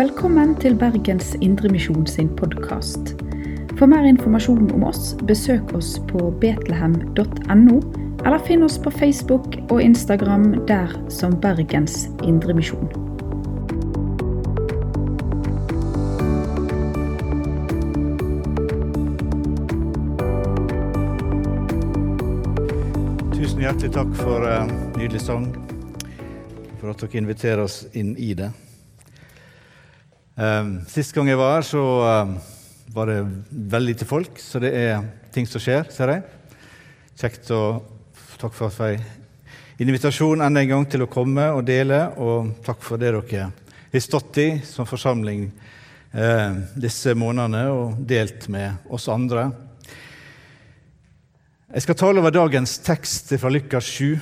Velkommen til Bergens Indremisjon sin podkast. For mer informasjon om oss, besøk oss på betlehem.no, eller finn oss på Facebook og Instagram der som Bergens Indremisjon. Tusen hjertelig takk for uh, nydelig sang, for at dere inviterer oss inn i det. Um, sist gang jeg var her, så um, var det veldig lite folk, så det er ting som skjer, ser jeg. Kjekt å Takk for at jeg fikk invitasjon enda en gang til å komme og dele, og takk for det dere har stått i som forsamling eh, disse månedene og delt med oss andre. Jeg skal tale over dagens tekst fra Lukas 7.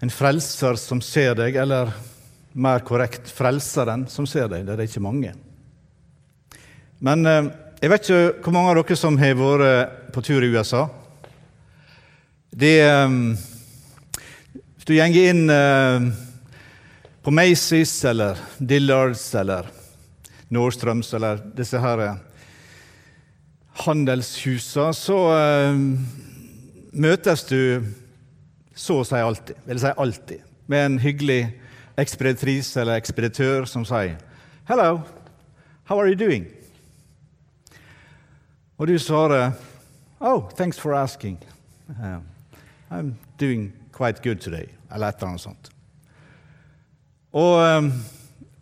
En frelser som ser deg, eller mer korrekt frelseren som ser deg. Det er ikke mange. Men eh, jeg vet ikke hvor mange av dere som har vært på tur i USA. Det um, Hvis du går inn på Macy's eller Dillards eller Nordstrøms eller disse her handelshusene, så møtes du så å si alltid, vil si alltid, med en hyggelig ekspeditris eller ekspeditør som sier 'Hello, how are you doing?' Og du svarer 'Oh, thanks for asking'. Uh, I'm doing quite good today, eller et eller annet sånt. Og um,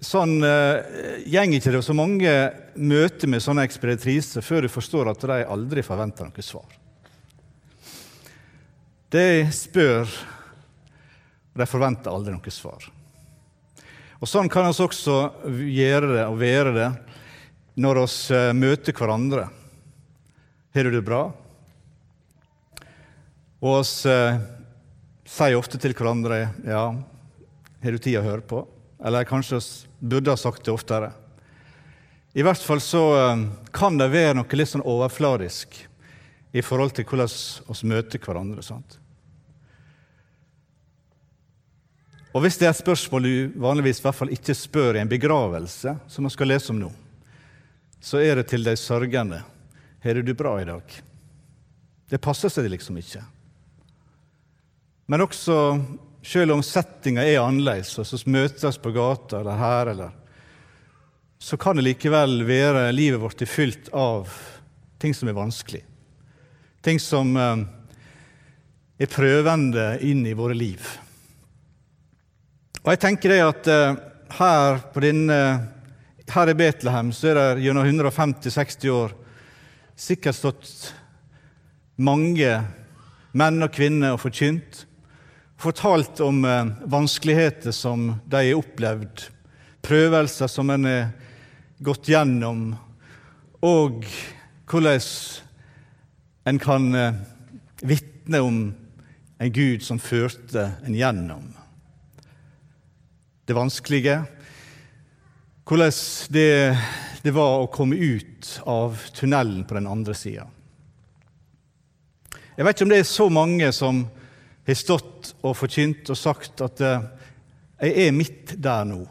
sånn uh, går ikke det så mange møter med sånne ekspeditriser før du forstår at de aldri forventer noe svar. De spør, og de forventer aldri noe svar. Og Sånn kan vi også gjøre det og være det når vi uh, møter hverandre. Har du det bra? Og vi eh, sier ofte til hverandre ja, har du tid å høre på? Eller kanskje vi burde ha sagt det oftere. I hvert fall så eh, kan det være noe litt sånn overfladisk i forhold til hvordan vi møter hverandre. sant? Og Hvis det er et spørsmål du vanligvis i hvert fall ikke spør i en begravelse, som vi skal lese om nå, så er det til de sørgende. Har du det bra i dag? Det passer seg liksom ikke. Men også selv om settinga er annerledes, og så møtes på gata eller her, eller, så kan det likevel være livet vårt er fylt av ting som er vanskelig. Ting som eh, er prøvende inn i våre liv. Og jeg tenker det at eh, her, denne, her i Betlehem så er det gjennom 150-60 år sikkert stått mange menn og kvinner og forkynt fortalt om eh, vanskeligheter som de har opplevd, prøvelser som en har gått gjennom, og hvordan en kan eh, vitne om en Gud som førte en gjennom det vanskelige. Hvordan det, det var å komme ut av tunnelen på den andre sida. Jeg vet ikke om det er så mange som har stått og forkynt og sagt at eh, jeg er midt der nå.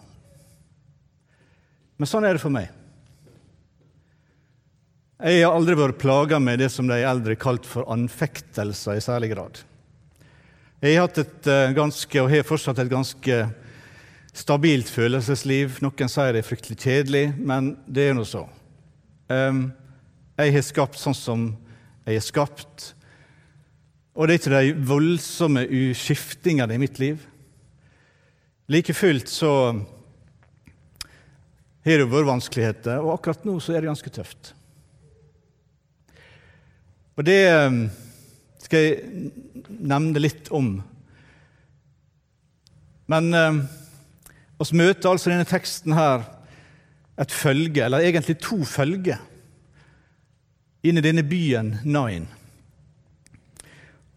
Men sånn er det for meg. Jeg har aldri vært plaga med det som de eldre kalt for anfektelser i særlig grad. Jeg har hatt et eh, ganske, og har fortsatt et ganske stabilt følelsesliv. Noen sier det er fryktelig kjedelig, men det er nå så. Jeg har skapt sånn som jeg er skapt. Og det er ikke de voldsomme skiftingene i mitt liv. Like fullt så har det vært vanskeligheter, og akkurat nå så er det ganske tøft. Og det skal jeg nevne litt om. Men oss møter altså denne teksten her et følge, eller egentlig to følger, inn i denne byen Nain.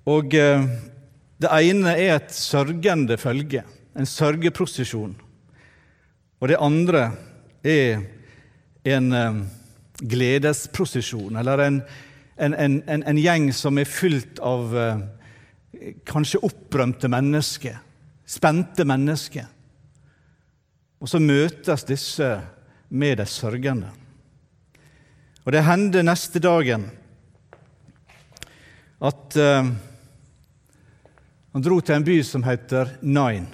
Og eh, det ene er et sørgende følge, en sørgeprosesjon. Og det andre er en eh, gledesprosesjon, eller en, en, en, en, gjeng som er fylt av eh, kanskje opprømte mennesker, spente mennesker. Og så møtes disse med de sørgende. Og det hender neste dagen at uh, han dro til en by som heter Nain.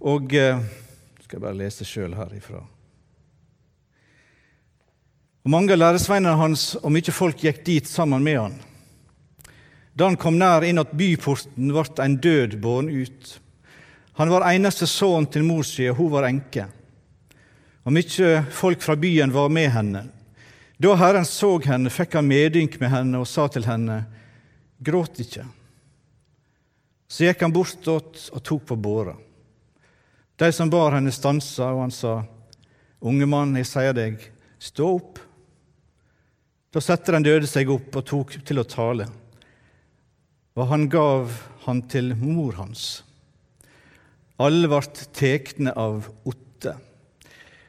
Og uh, Skal jeg bare lese sjøl herifra. Og Mange av læresveinene hans og mye folk gikk dit sammen med han. Da han kom nær inn at byporten, ble en død båren ut. Han var eneste sønn til mor si, og hun var enke. Og mye folk fra byen var med henne. Da Herren så henne, fikk han medynk med henne og sa til henne, Gråt ikke. Så gikk han bortåt og tok på båra. De som bar henne, stansa, og han sa, Unge mann, jeg sier deg, stå opp. Da satte den døde seg opp og tok til å tale, og han gav han til mor hans. Alle ble tekne av otte,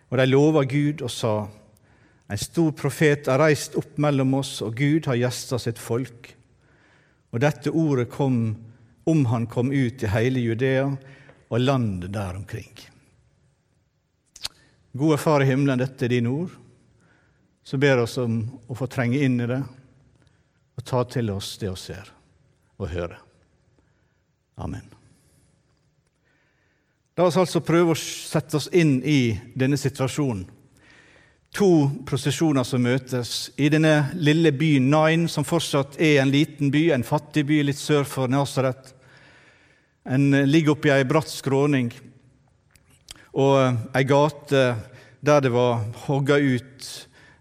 og de lova Gud og sa:" En stor profet er reist opp mellom oss, og Gud har gjesta sitt folk. Og dette ordet kom om han kom ut i hele Judea og landet der omkring. Gode Far i himmelen, dette er dine ord så ber oss om å få trenge inn i det og ta til oss det vi ser og hører. Amen. La oss altså prøve å sette oss inn i denne situasjonen. To prosesjoner som møtes i denne lille byen Nain, som fortsatt er en liten by, en fattig by litt sør for Nasaret. En ligger oppi ei bratt skråning og ei gate der det var hogga ut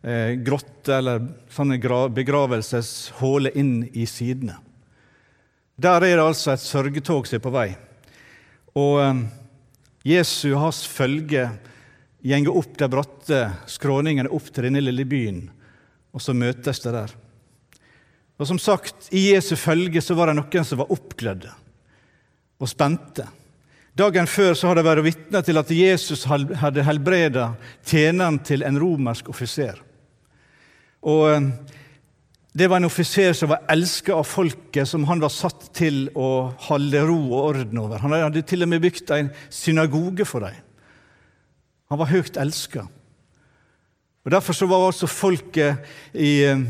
eh, grotter eller sånne begravelseshuller inn i sidene. Der er det altså et sørgetog som er på vei. Og eh, Jesu og hans følge gjenger opp de bratte skråningene opp til denne lille byen, og så møtes det der. Og som sagt, I Jesu følge så var det noen som var oppglødde og spente. Dagen før så hadde de vært vitne til at Jesus hadde helbreda tjeneren til en romersk offiser. Og eh, Det var en offiser som var elska av folket, som han var satt til å holde ro og orden over. Han hadde til og med bygd en synagoge for dem. Han var høyt elska. Derfor så var altså folket i, eh,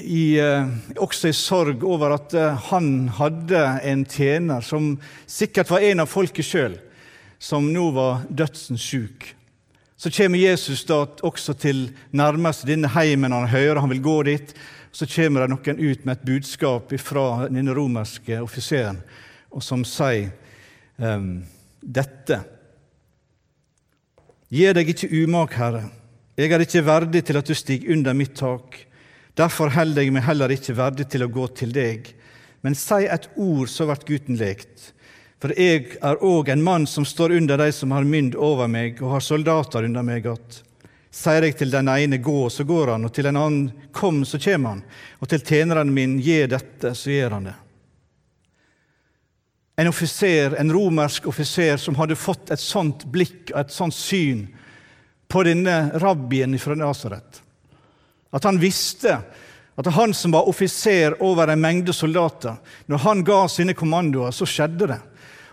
i, eh, også i sorg over at han hadde en tjener som sikkert var en av folket sjøl, som nå var dødsens sjuk så kommer Jesus da også til nærmest denne heimen han hører han vil gå dit. Så kommer det noen ut med et budskap fra denne romerske offiseren, og som sier um, dette. Gi deg ikke umak, Herre. Jeg er ikke verdig til at du stiger under mitt tak. Derfor holder jeg meg heller ikke verdig til å gå til deg. Men si et ord, så blir gutten lekt. For jeg er òg en mann som står under de som har mynd over meg, og har soldater under meg, att. sier jeg til den ene gå, så går han, og til en annen kom, så kommer han, og til tjeneren min gi dette, så gjør han det. En offiser, en romersk offiser som hadde fått et sånt blikk og et sånt syn på denne rabbien fra Nasaret. At han visste at han som var offiser over en mengde soldater, når han ga sine kommandoer, så skjedde det.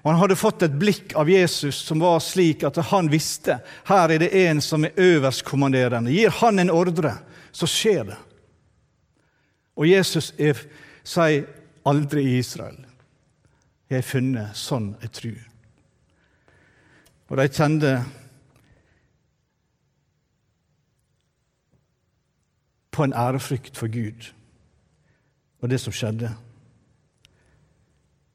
Og Han hadde fått et blikk av Jesus som var slik at han visste her er det en som er øverstkommanderende. Gir han en ordre, så skjer det. Og Jesus er, sier aldri i Israel jeg har funnet sånn ei tru. Og de kjente på en ærefrykt for Gud og det som skjedde.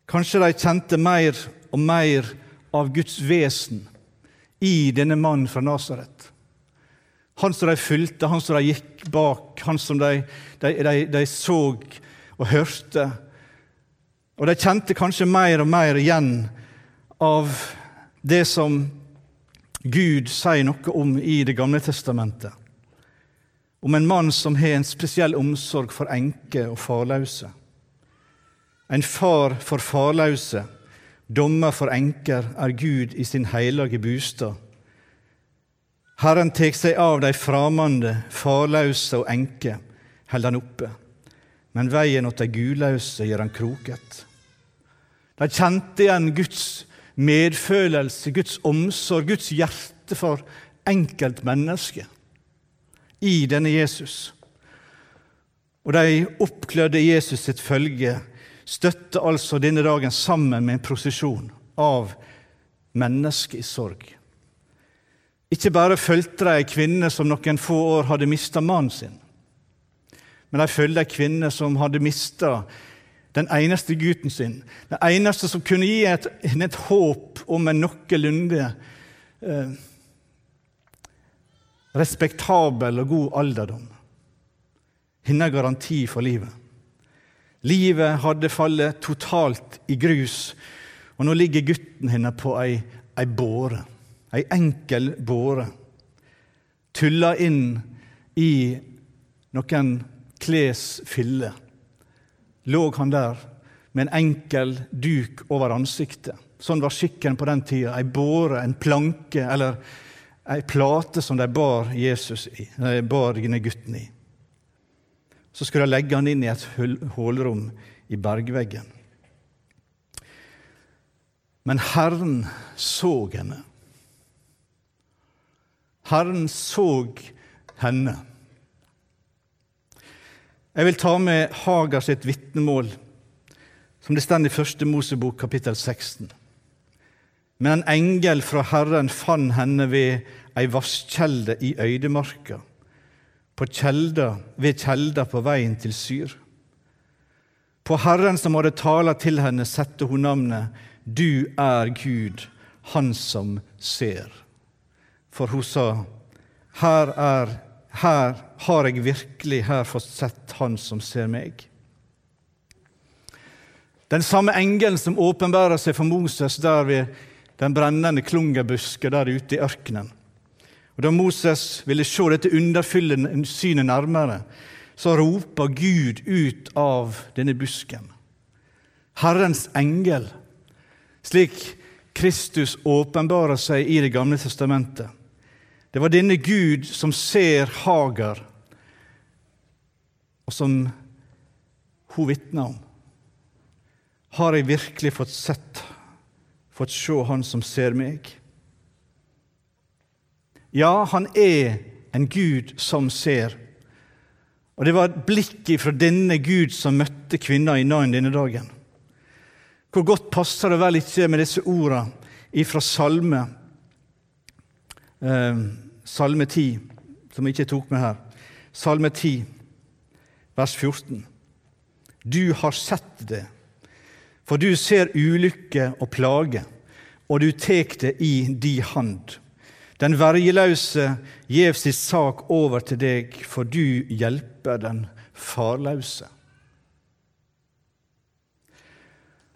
Kanskje de kjente mer og mer av Guds vesen i denne mannen fra Nasaret. Han som de fulgte, han som de gikk bak, han som de, de, de, de så og hørte. Og de kjente kanskje mer og mer igjen av det som Gud sier noe om i Det gamle testamentet. Om en mann som har en spesiell omsorg for enker og farløse. En far for farløse, dommer for enker, er Gud i sin hellige bostad. Herren tek seg av de framande, farløse og enke, held han oppe. Men veien åt de gulause gjør han kroket. De kjente igjen Guds medfølelse, Guds omsorg, Guds hjerte for enkeltmennesket i denne Jesus. Og de oppklødde Jesus sitt følge støtter altså denne dagen sammen med en prosesjon av mennesker i sorg. Ikke bare fulgte de ei kvinne som noen få år hadde mista mannen sin, men de fulgte ei kvinne som hadde mista den eneste gutten sin, den eneste som kunne gi et, et håp om en noenlunde eh, respektabel og god alderdom hennes garanti for livet. Livet hadde fallet totalt i grus, og nå ligger gutten hennes på ei, ei båre, ei enkel båre, tulla inn i noen klesfiller. Lå han der med en enkel duk over ansiktet. Sånn var skikken på den tida. Ei båre, en planke eller ei plate som de bar Jesus i, de bar gutten i så skulle de legge han inn i et hullrom i bergveggen. Men Herren så henne. Herren så henne. Jeg vil ta med Hagar sitt vitnemål, som det står i Første Mosebok kapittel 16. Men en engel fra Herren fant henne ved ei vasskjelde i øydemarka på kjelda, ved kjelda på veien til Syr. På Herren som hadde tala til henne, sette hun navnet Du er Gud, Han som ser. For hun sa, Her, er, her har jeg virkelig her fått sett Han som ser meg. Den samme engelen som åpenbærer seg for Moses der ved den brennende klungerbusken der ute i ørkenen. Og Da Moses ville se dette underfyllende synet nærmere, så roper Gud ut av denne busken. Herrens engel, slik Kristus åpenbarer seg i Det gamle testamentet. Det var denne Gud som ser Hagar, og som hun vitner om. Har jeg virkelig fått sett, fått se Han som ser meg? Ja, han er en Gud som ser. Og det var blikket fra denne Gud som møtte kvinna i Nain denne dagen. Hvor godt passer det vel ikke med disse ordene ifra Salme, eh, Salme 10, som jeg ikke tok med her. Salme 10, vers 14. Du har sett det, for du ser ulykke og plage, og du tek det i di hand. Den vergeløse gjev sin sak over til deg, for du hjelper den farløse.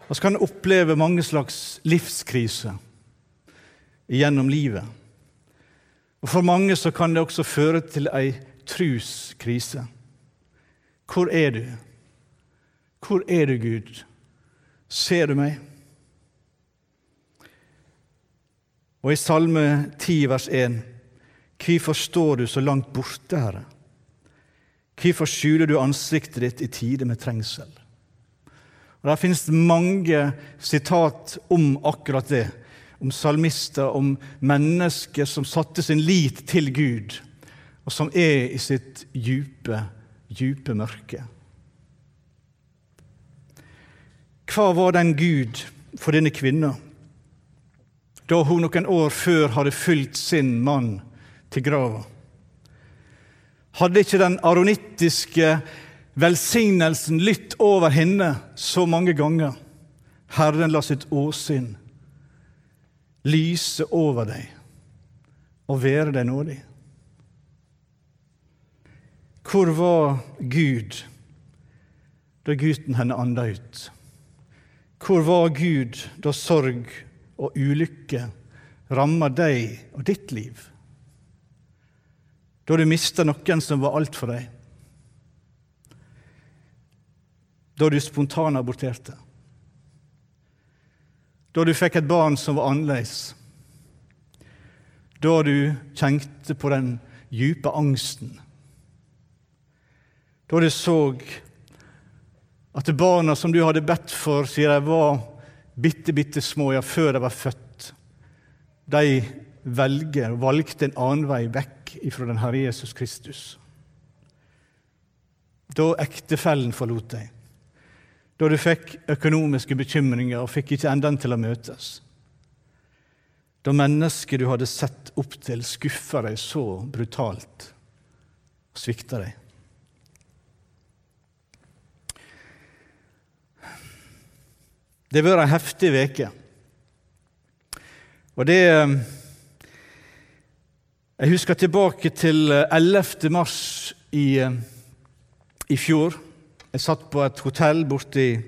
Vi kan oppleve mange slags livskriser gjennom livet. Og For mange så kan det også føre til ei truskrise. Hvor er du? Hvor er du, Gud? Ser du meg? Og i Salme 10, vers 1.: Hvorfor står du så langt borte, Herre? Hvorfor skjuler du ansiktet ditt i tide med trengsel? Og Der finnes mange sitat om akkurat det, om salmister, om mennesker som satte sin lit til Gud, og som er i sitt djupe, djupe mørke. Hva var den Gud for denne kvinna? Da hun noen år før hadde fulgt sin mann til grava. Hadde ikke den aronittiske velsignelsen lytt over henne så mange ganger? Herren la sitt åsyn lyse over deg og være deg nådig. Hvor var Gud da gutten henne anda ut? Hvor var Gud da sorg og ulykke rammer deg og ditt liv. Da du mista noen som var alt for deg. Da du spontanaborterte. Da du fikk et barn som var annerledes. Da du kjente på den djupe angsten. Da du så at barna som du hadde bedt for, sier de var bitte, bitte små, ja, før de var født, de velger, valgte en annen vei vekk ifra den Herre Jesus Kristus. Da ektefellen forlot deg, da du fikk økonomiske bekymringer og fikk ikke endene til å møtes, da mennesket du hadde sett opp til, skuffa deg så brutalt og svikta deg. Det har vært ei heftig uke. Og det eh, Jeg husker tilbake til 11. Eh, mars i, eh, i fjor. Jeg satt på et hotell borte i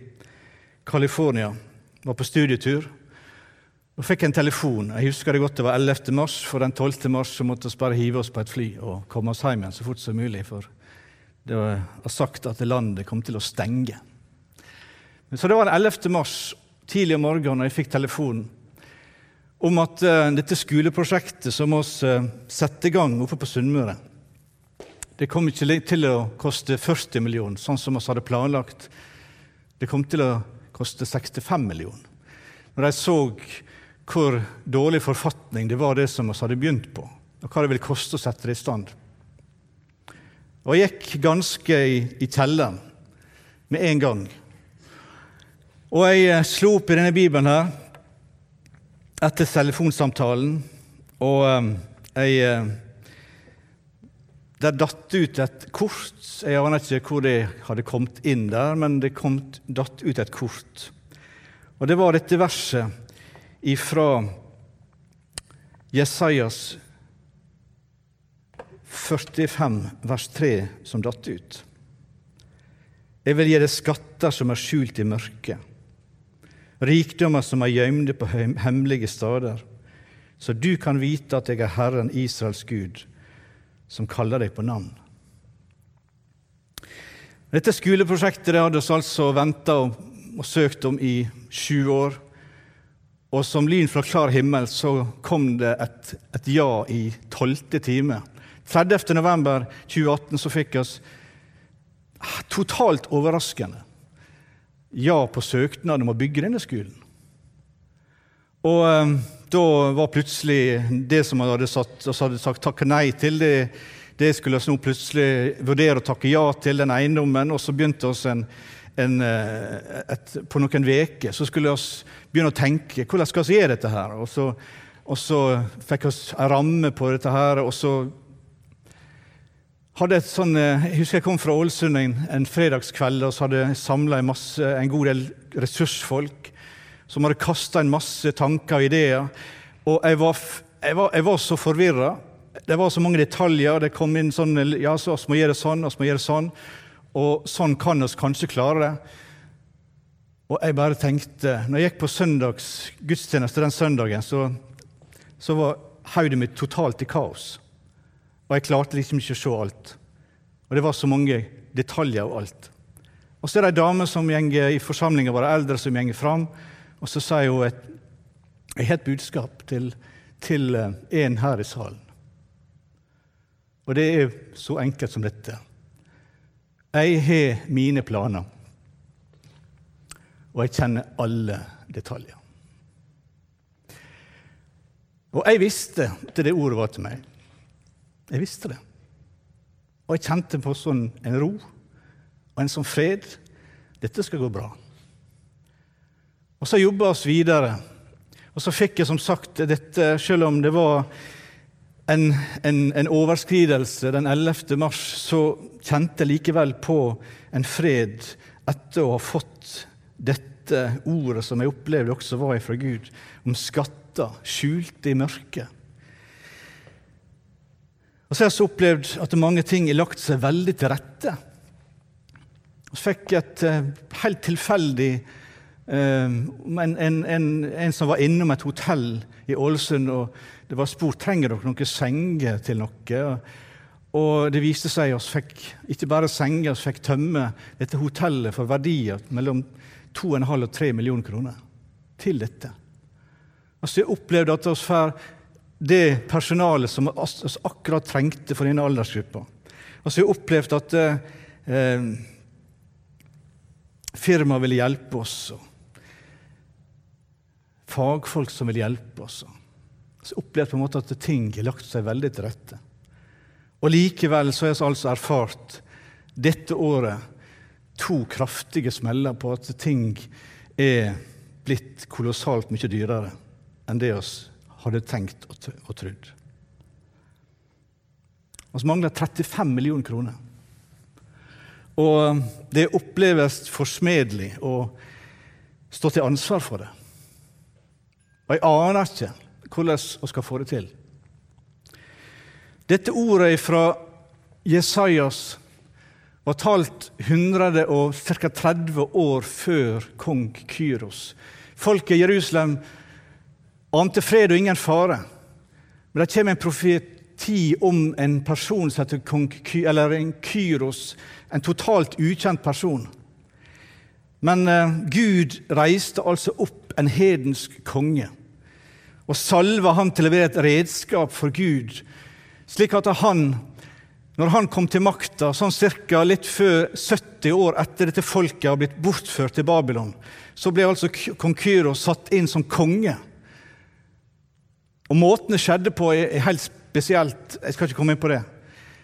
California, var på studietur. Og fikk en telefon. Jeg husker det godt det var 11. mars, for den 12. mars så måtte vi bare hive oss på et fly og komme oss hjem igjen så fort som mulig. For det var sagt at landet kom til å stenge. Så det var den 11. mars, tidlig om morgenen, når jeg fikk telefonen om at uh, dette skoleprosjektet som vi uh, sette i gang oppe på Sunnmøre Det kom ikke til å koste 40 millioner, sånn som vi hadde planlagt. Det kom til å koste 65 millioner. Når de så hvor dårlig forfatning det var det som vi hadde begynt på, og hva det ville koste å sette det i stand. Og jeg gikk ganske i, i kjelleren med en gang. Og jeg eh, slo opp i denne bibelen her etter telefonsamtalen, og eh, jeg eh, Der datt ut et kort. Jeg aner ikke hvor det hadde kommet inn der, men det kom, datt ut et kort. Og det var dette verset ifra Jesajas 45, vers 3, som datt ut. Jeg vil gi deg skatter som er skjult i mørket rikdommer som er gjemte på hemmelige steder, så du kan vite at jeg er Herren Israels Gud, som kaller deg på navn. Dette skoleprosjektet det hadde vi altså venta og, og søkt om i sju år. Og som lyn fra klar himmel så kom det et, et ja i tolvte time. 30. november 2018 så fikk vi totalt overraskende ja på søknaden om å bygge denne skolen. Og eh, da var plutselig det som man hadde, hadde sagt takk nei til, det, det skulle vi nå plutselig vurdere å takke ja til, den eiendommen. Og så begynte vi en, en, eh, et, på noen uker så skulle vi begynne å tenke hvordan skal vi gjøre dette her. Og så, og så fikk vi en ramme på dette her. og så hadde et sånn, eh, Jeg husker jeg kom fra Ålesund en, en fredagskveld og så hadde jeg samla en, god del ressursfolk som hadde kasta en masse tanker og ideer. Og jeg var, jeg var, jeg var så forvirra. Det var så mange detaljer. Det kom inn sånn Ja, så vi må gjøre sånn, vi må gjøre sånn. Og sånn kan vi kanskje klare det. Og jeg bare tenkte Når jeg gikk på søndags gudstjeneste den søndagen, så, så var hodet mitt totalt i kaos. Og jeg klarte liksom ikke å se alt. Og det var så mange detaljer og alt. Og så er det ei dame som gjenger i forsamlinga vår eldre som gjenger fram, og så sier hun et, jeg har et budskap til, til eh, en her i salen. Og det er så enkelt som dette. Jeg har mine planer, og jeg kjenner alle detaljer. Og jeg visste at det ordet var til meg. Jeg visste det. Og jeg kjente på sånn en ro og en sånn fred. Dette skal gå bra. Og så jobba oss videre. Og så fikk jeg som sagt dette, selv om det var en, en, en, overskridelse den 11. mars, så kjente jeg likevel på en fred etter å ha fått dette ordet som jeg opplevde også var fra Gud, om skatter skjulte i mørket. Og så har jeg opplevd at mange ting har lagt seg veldig til rette. Og fikk et uh, helt tilfeldig um, en, en, en, en, som var innom et hotell i Ålesund, og det var spurt trenger dere noen senger til noe. Og det viste seg at vi fikk ikke bare senger, vi fikk tømme dette hotellet for verdier mellom 2,5 og 3 millioner kroner til dette. Altså, jeg opplevde at vi får det personalet som vi akkurat trengte for denne aldersgruppa. Og så har opplevd at eh, firmaet ville hjelpe oss. og fagfolk som ville hjelpe oss. Så jeg opplevde på en måte at ting har lagt seg veldig til rette. Og likevel så har vi altså erfart dette året to kraftige smeller på at ting er blitt kolossalt mye dyrere enn det vi hadde tenkt og trodd. Vi mangler 35 millioner kroner. Og det oppleves forsmedelig å stå til ansvar for det. Og jeg aner ikke hvordan vi skal få det til. Dette ordet fra Jesajas var talt 100 og ca. 30 år før kong Kyros. Folket i Jerusalem ante fred og ingen fare. Men det kommer en profeti om en person som heter kong Ky eller en Kyros, en totalt ukjent person. Men eh, Gud reiste altså opp en hedensk konge og salva han til å være et redskap for Gud, slik at han, når han kom til makta, sånn cirka litt før 70 år etter dette folket har blitt bortført til Babylon, så ble altså kong Kyros satt inn som konge. Og Måten det skjedde på, er helt spesielt. Jeg skal ikke komme inn på det.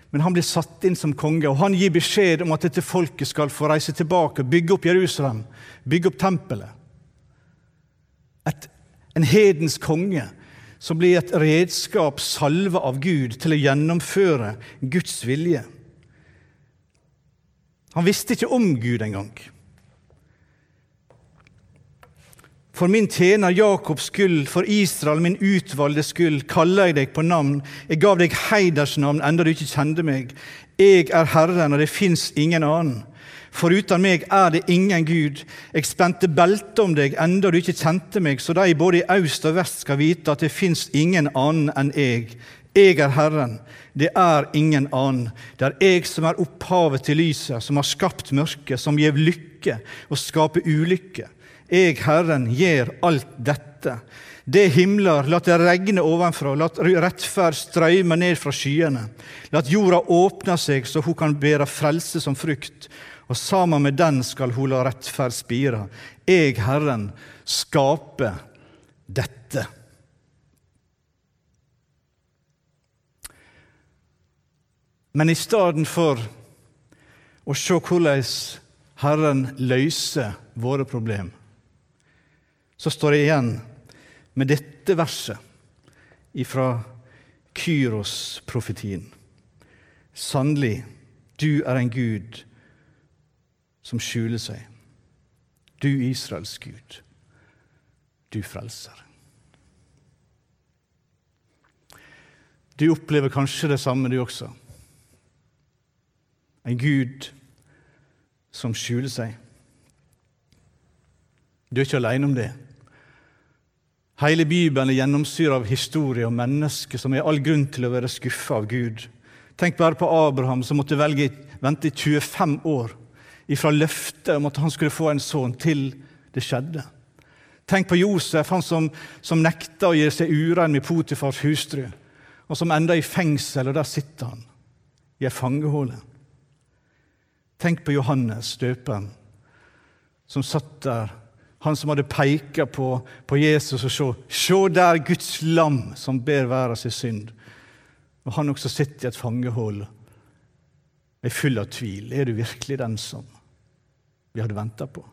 Men han blir satt inn som konge, og han gir beskjed om at dette folket skal få reise tilbake, bygge opp Jerusalem, bygge opp tempelet. Et, en hedens konge som blir et redskap salva av Gud til å gjennomføre Guds vilje. Han visste ikke om Gud engang. For min tjener Jakobs skyld, for Israel, min utvalgte skyld, kaller jeg deg på navn. Jeg gav deg heidersnavn, enda du ikke kjente meg. Jeg er Herren, og det fins ingen annen. For uten meg er det ingen Gud. Jeg spente belte om deg, enda du ikke kjente meg, så de både i øst og vest skal vite at det fins ingen annen enn jeg. Jeg er Herren, det er ingen annen. Det er jeg som er opphavet til lyset, som har skapt mørket, som gir lykke og skaper ulykke. Jeg, Herren, gjør alt dette. Det himler, la det regne ovenfra, la rettferd strømme ned fra skyene. La jorda åpne seg, så hun kan bære frelse som frukt, og sammen med den skal hun la rettferd spire. Jeg, Herren, skaper dette. Men i stedet for å se hvordan Herren løser våre problemer, så står det igjen med dette verset ifra Kyros-profetien. Sannelig, du er en Gud som skjuler seg. Du Israels Gud, du frelser. Du opplever kanskje det samme, du også. En Gud som skjuler seg. Du er ikke alene om det. Hele Bibelen er gjennomsyret av historie og mennesker som har all grunn til å være skuffa av Gud. Tenk bare på Abraham, som måtte velge, vente i 25 år ifra løftet om at han skulle få en sønn, til det skjedde. Tenk på Josef, han som, som nekta å gi seg urein med Potifars hustru, og som enda i fengsel, og der sitter han, i ei fangehule. Tenk på Johannes døperen, som satt der han som hadde peka på, på, Jesus og så, se der Guds lam som ber verden sin synd. Og han også sitter i et fangehull, er full av tvil. Er du virkelig den som vi hadde venta på?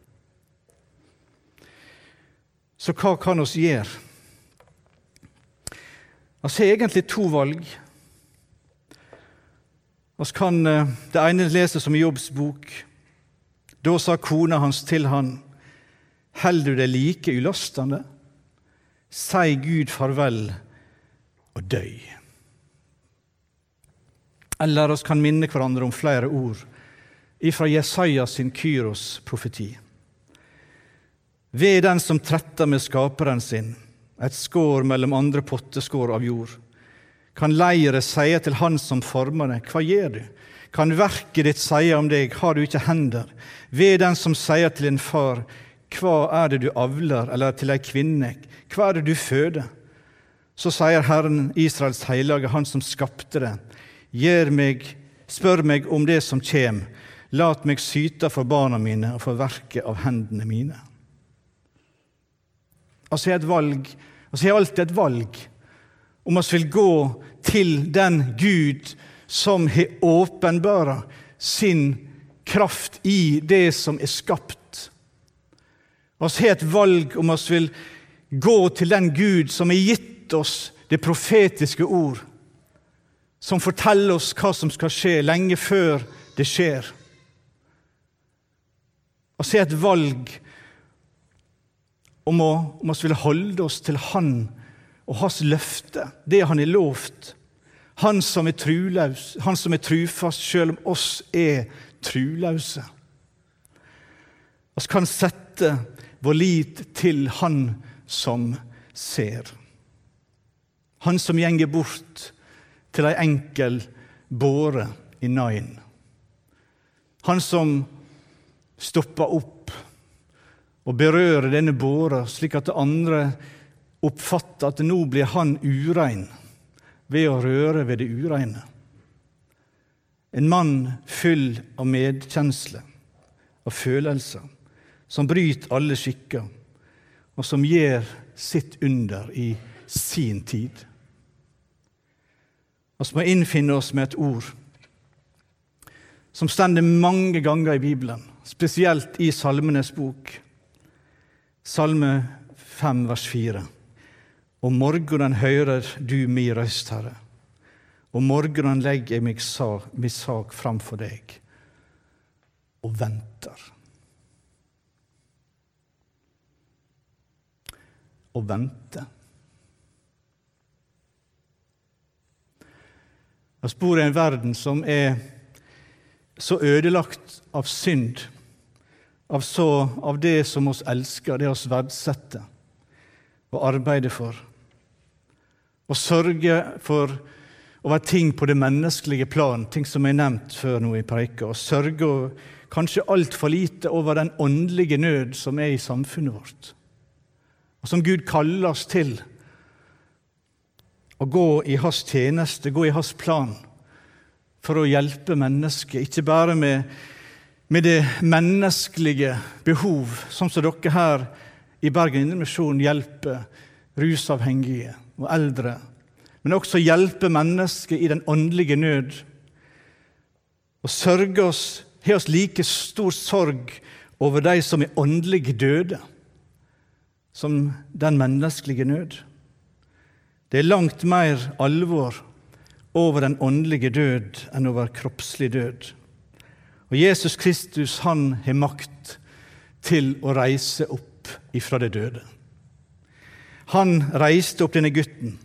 Så hva kan oss gjøre? Vi har egentlig to valg. Vi kan eh, det ene lese som i Jobbs bok. Da sa kona hans til han Holder du deg like ulastende? Si Gud farvel og døy. Eller oss kan minne hverandre om flere ord ifra Jesaja sin Kyros-profeti. Ved den som tretter med skaperen sin, et skår mellom andre potteskår av jord. Kan leiret sie til Han som former det, hva gjør du? Kan verket ditt sie om deg, har du ikke hender? Ved den som sier til en far, hva er det du avler, eller til ei kvinne, hva er det du føder? Så sier Herren, Israels hellige, Han som skapte det, Gjør meg, spør meg om det som kjem, lat meg syte for barna mine og for verket av hendene mine. Altså har et valg, altså er alltid et valg om vi vil gå til den Gud som har åpenbara sin kraft i det som er skapt. Vi har et valg om vi vil gå til den Gud som har gitt oss det profetiske ord, som forteller oss hva som skal skje, lenge før det skjer. Vi har et valg om vi vil holde oss til Han og hans løfte, det Han har lovt. Han som er truløs, han som er trufast, selv om oss er truløse. Vi kan sette vår lit til Han som ser. Han som gjenger bort til ei enkel båre i Nain. Han som stopper opp og berører denne båra, slik at andre oppfatter at nå blir han urein ved å røre ved det ureine. En mann full av medkjensle, av følelser, som bryter alle skikker, og som gjør sitt under i sin tid. Vi må innfinne oss med et ord som stender mange ganger i Bibelen, spesielt i Salmenes bok. Salme 5, vers 4. Om morgenen hører du mi røst, Herre. Om morgenen legger jeg min sak framfor deg og venter. Å vente. Vi bor i en verden som er så ødelagt av synd, av, så, av det som oss elsker, det oss verdsetter og arbeider for. Og sørger for over ting på det menneskelige plan, ting som er nevnt før nå i preika, og sørger kanskje altfor lite over den åndelige nød som er i samfunnet vårt, og som Gud kaller oss til å gå i hans tjeneste, gå i hans plan, for å hjelpe mennesket, ikke bare med, med det menneskelige behov, sånn som dere her i Bergen Indremisjon hjelper rusavhengige og eldre men også hjelpe mennesket i den åndelige nød. Og sørge oss, har oss like stor sorg over de som er åndelig døde, som den menneskelige nød. Det er langt mer alvor over den åndelige død enn over kroppslig død. Og Jesus Kristus han har makt til å reise opp ifra det døde. Han reiste opp denne gutten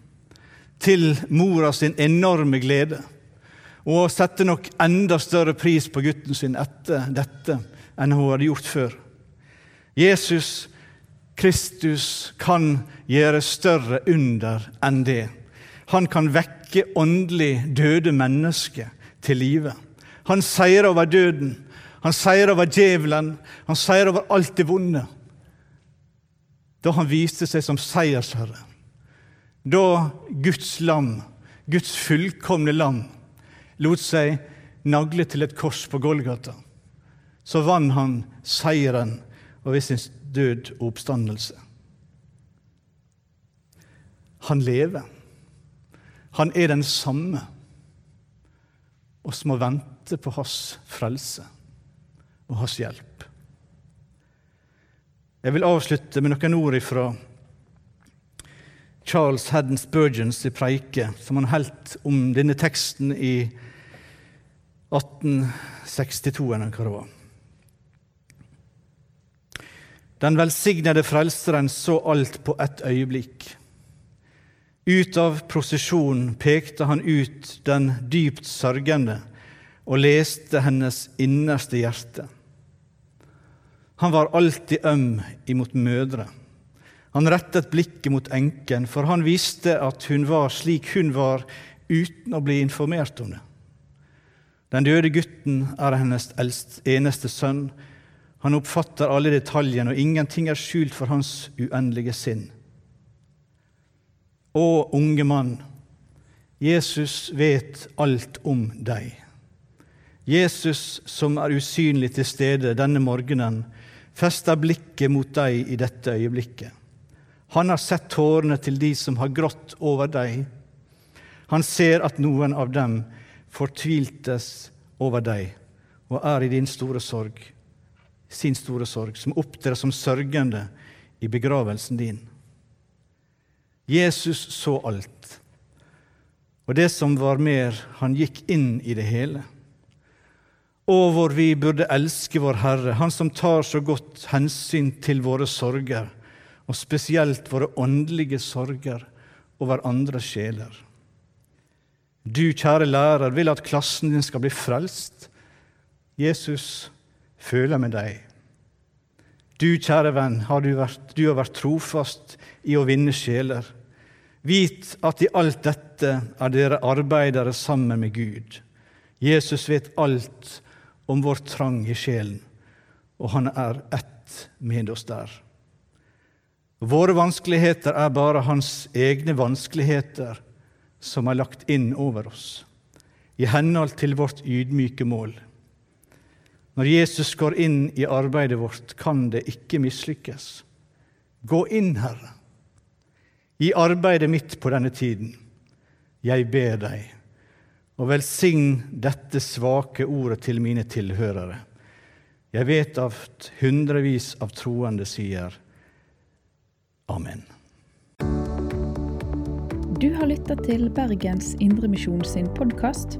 til mora sin enorme glede, og sette nok enda større pris på gutten sin etter dette enn hun hadde gjort før. Jesus Kristus kan gjøre større under enn det. Han kan vekke åndelig døde mennesker til live. Han seier over døden, han seier over djevelen, han seier over alt det vonde. Da han viste seg som seiersherre. Da Guds lam, Guds fullkomne lam, lot seg nagle til et kors på Golgata, så vant han seieren over sin død og oppstandelse. Han lever. Han er den samme. oss må vente på hans frelse og hans hjelp. Jeg vil avslutte med noen ord ifra Charles Haddon Spurgeons preike, som han holdt om denne teksten i 1862, eller hva det var. Den velsignede Frelseren så alt på ett øyeblikk. Ut av prosesjonen pekte han ut den dypt sørgende og leste hennes innerste hjerte. Han var alltid øm imot mødre. Han rettet blikket mot enken, for han visste at hun var slik hun var, uten å bli informert om det. Den døde gutten er hennes eneste sønn. Han oppfatter alle detaljene, og ingenting er skjult for hans uendelige sinn. Å, unge mann, Jesus vet alt om deg. Jesus, som er usynlig til stede denne morgenen, fester blikket mot deg i dette øyeblikket. Han har sett tårene til de som har grått over deg. Han ser at noen av dem fortviltes over deg og er i din store sorg, sin store sorg, som opptrer som sørgende i begravelsen din. Jesus så alt, og det som var mer, han gikk inn i det hele. Å, hvor vi burde elske vår Herre, Han som tar så godt hensyn til våre sorger, og spesielt våre åndelige sorger over andre sjeler. Du, kjære lærer, vil at klassen din skal bli frelst. Jesus føler med deg. Du, kjære venn, har du, vært, du har vært trofast i å vinne sjeler. Vit at i alt dette er dere arbeidere sammen med Gud. Jesus vet alt om vår trang i sjelen, og han er ett med oss der. Våre vanskeligheter er bare hans egne vanskeligheter som er lagt inn over oss, i henhold til vårt ydmyke mål. Når Jesus går inn i arbeidet vårt, kan det ikke mislykkes. Gå inn, Herre, i arbeidet mitt på denne tiden. Jeg ber deg, og velsign dette svake ordet til mine tilhørere. Jeg vet at hundrevis av troende sier Amen. Du har lytta til Bergens Indremisjon sin podkast.